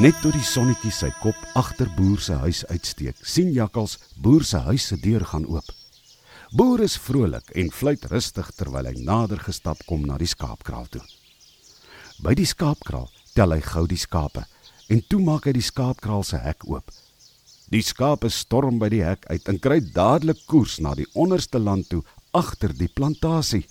Net toe die sonnetjie sy kop agter boer se huis uitsteek, sien Jakkals boer se huis se deur gaan oop. Boer is vrolik en fluit rustig terwyl hy nader gestap kom na die skaapkraal toe. By die skaapkraal tel hy gou die skape en toe maak hy die skaapkraal se hek oop. Die skape storm by die hek uit en kry dadelik koers na die onderste land toe agter die plantasie.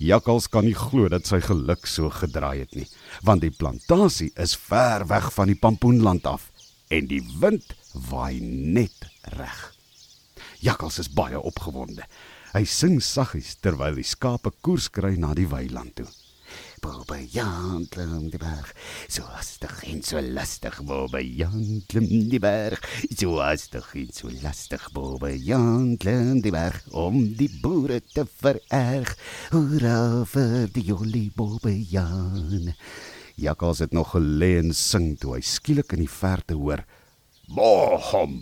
Jakkals kan nie glo dat sy geluk so gedraai het nie, want die plantasie is ver weg van die pampoenland af en die wind waai net reg. Jakkals is baie opgewonde. Hy sing saggies terwyl die skape koers kry na die weiland toe. Bobbejaan klim die berg, so hastig en so lastig. Bobbejaan klim die berg, so hastig en so lastig. Bobbejaan klim die berg om die boere te vererg. Hoera vir die jolie Bobbejaan. Jakkals het nog gelê en sing toe hy skielik in die verte hoor: "Bohom!"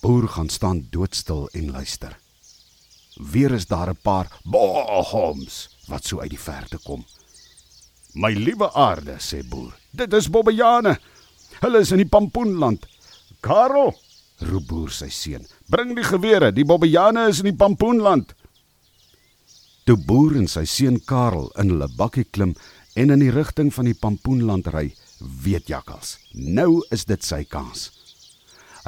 Boer gaan staan doodstil en luister. Weer is daar 'n paar bohoms wat so uit die verte kom. "My liewe aarde," sê boer. "Dit is bobbejane. Hulle is in die pampoenland." "Karel," roep boer sy seun, "bring die gewere. Die bobbejane is in die pampoenland." Toe boer en sy seun Karel in hulle bakkie klim en in die rigting van die pampoenland ry, weet Jakkals, nou is dit sy kans.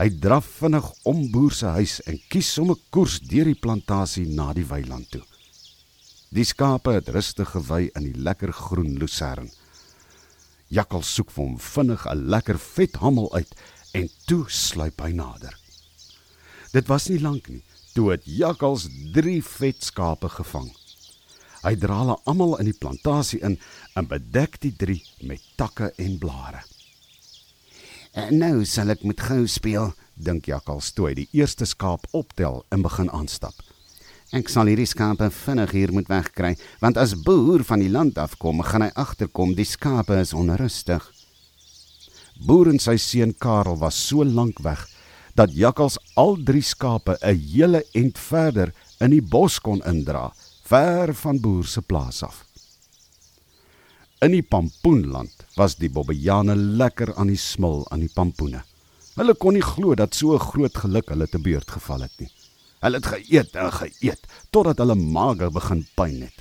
Hy draf vinnig om boer se huis en kies sommer koers deur die plantasie na die weiland toe. Die skape het rustig gewy in die lekker groen lucern. Jakkal soek vir hom vinnig 'n lekker vet hamel uit en toe sluip hy nader. Dit was nie lank nie toe het jakkals 3 vet skape gevang. Hy dra hulle almal in die plantasie in en bedek die 3 met takke en blare. En nou sal ek met gou speel, dink jakkals toe hy die eerste skaap optel en begin aanstap. Ek sal hierdie skape vinnig hier moet wegkry, want as boer van die land afkom, gaan hy agterkom die skape is onrustig. Boer en sy seun Karel was so lank weg dat jakkals al drie skape 'n hele ent verder in die bos kon indra, ver van boer se plaas af. In die pampoenland was die bobbejane lekker aan die smil aan die pampoene. Hulle kon nie glo dat so 'n groot geluk hulle te beurt geval het nie. Hulle het geëet en geëet totdat hulle maag begin pyn het.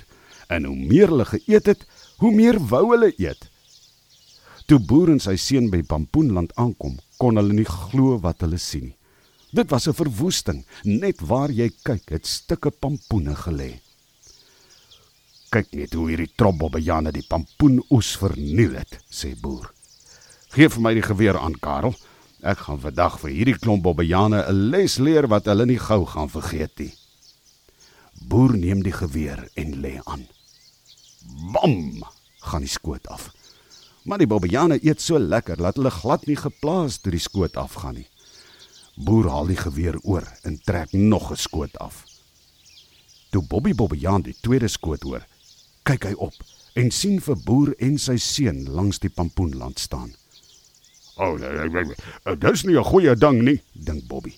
En hoe meer hulle geëet het, hoe meer wou hulle eet. Toe boer en sy seun by Pampoenland aankom, kon hulle nie glo wat hulle sien nie. Dit was 'n verwoesting. Net waar jy kyk, het stukke pampoene gelê. Kyk net hoe hierdie trombobbejane die pampoenoes verniel het, sê boer. Geef vir my die geweer aan, Karel. Ek gaan vandag vir hierdie klomp bobbejane 'n les leer wat hulle nie gou gaan vergeet nie. Boer neem die geweer en lê aan. Bam! gaan die skoot af. Maar die bobbejane eet so lekker dat hulle glad nie geplaas toe die skoot afgaan nie. Boer haal die geweer oor en trek nog 'n skoot af. Toe Bobby Bobbejaan die tweede skoot hoor, kyk hy op en sien vir boer en sy seun langs die pampoenland staan. "O, oh, dis nie 'n goeie ding nie," dink Bobby.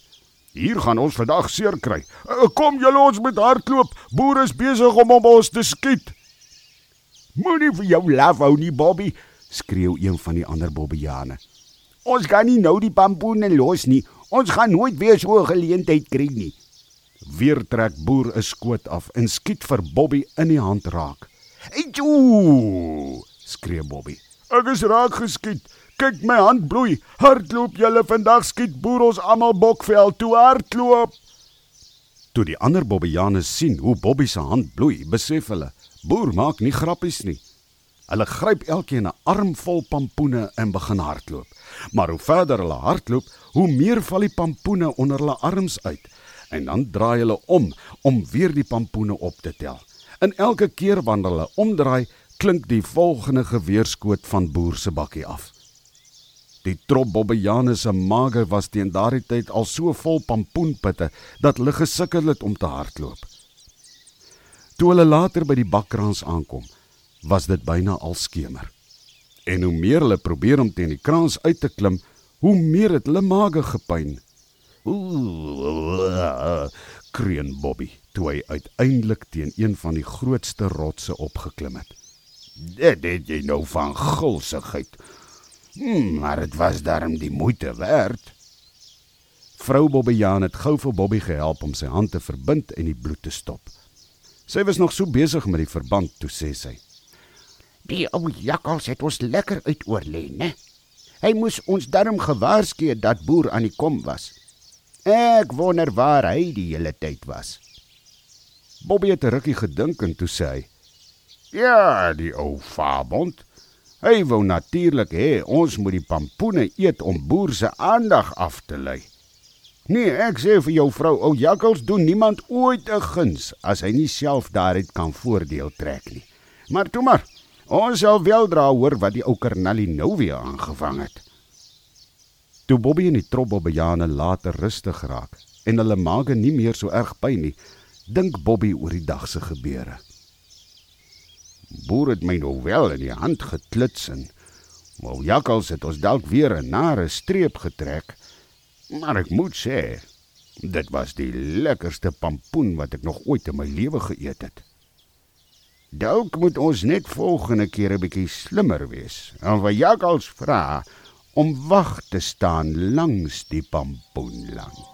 "Hier gaan ons vandag seer kry. Eh, kom julle ons met hardloop. Boer is besig om om ons te skiet." "Moenie vir jou laf hou nie, Bobby," skreeu een van die ander bobbejane. "Ons gaan nie nou die pampoene los nie. Ons gaan nooit weer so 'n geleentheid kry nie." Weer trek boer 'n skoot af en skiet vir Bobby in die hand raak. "Etsoo!" skree Bobby. "Ek is raak geskiet. Kyk my hand bloei. Hardloop julle vandag skiet boer ons almal bokvel toe hardloop." Toe die ander bobbejane sien hoe Bobby se hand bloei, besef hulle, boer maak nie grappies nie. Hulle gryp elkeen 'n armvol pampoene en begin hardloop. Maar hoe verder hulle hardloop, hoe meer val die pampoene onder hulle arms uit en dan draai hulle om om weer die pampoene op te tel. En elke keer wanneer hulle omdraai, klink die volgende geweerskoot van boer se bakkie af. Die trop bobbejane se maag was teen daardie tyd al so vol pampoenpitte dat hulle gesukkel het om te hardloop. Toe hulle later by die bakkraans aankom, was dit byna al skemer. En hoe meer hulle probeer om teen die kraans uit te klim, hoe meer het hulle maag gepyn. Kreun Bobby toe hy uiteindelik teen een van die grootste rotse opgeklim het. Dit het jy nou van gulsigheid. Hmm, maar dit was darm die moeite werd. Vrou Bobbejaan het gou vir Bobby gehelp om sy hand te verbind en die bloed te stop. Sy was nog so besig met die verband toe sê sy: "Die ou jakkals het ons lekker uitoorlê, né? Hy moes ons darm gewaarsku het dat boer aan die kom was. Ek wonder waar hy die hele tyd was." Bobby het 'n rukkie gedink en toe sê hy: "Ja, die ou Fabond. Hy wou natuurlik hê ons moet die pampoene eet om boer se aandag af te lei." Nee, ek sê vir jou vrou, ou jakkals doen niemand ooit 'n guns as hy nie self daaruit kan voordeel trek nie. Maar toe maar, ons sal wel dra hoor wat die ou Karnali nou weer aangevang het. Toe Bobby en die trobbelbejane later rustig raak en hulle maag nie meer so erg pyn nie, dink Bobby oor die dag se gebeure. Boer het my nou wel in die hand geklits en ou jakkals het ons dalk weer 'n nare streep getrek. Maar ek moet sê, dit was die lekkerste pampoen wat ek nog ooit in my lewe geëet het. Dalk moet ons net volgende keer 'n bietjie slimmer wees. En vir jakkals vra om wag te staan langs die pampoenland.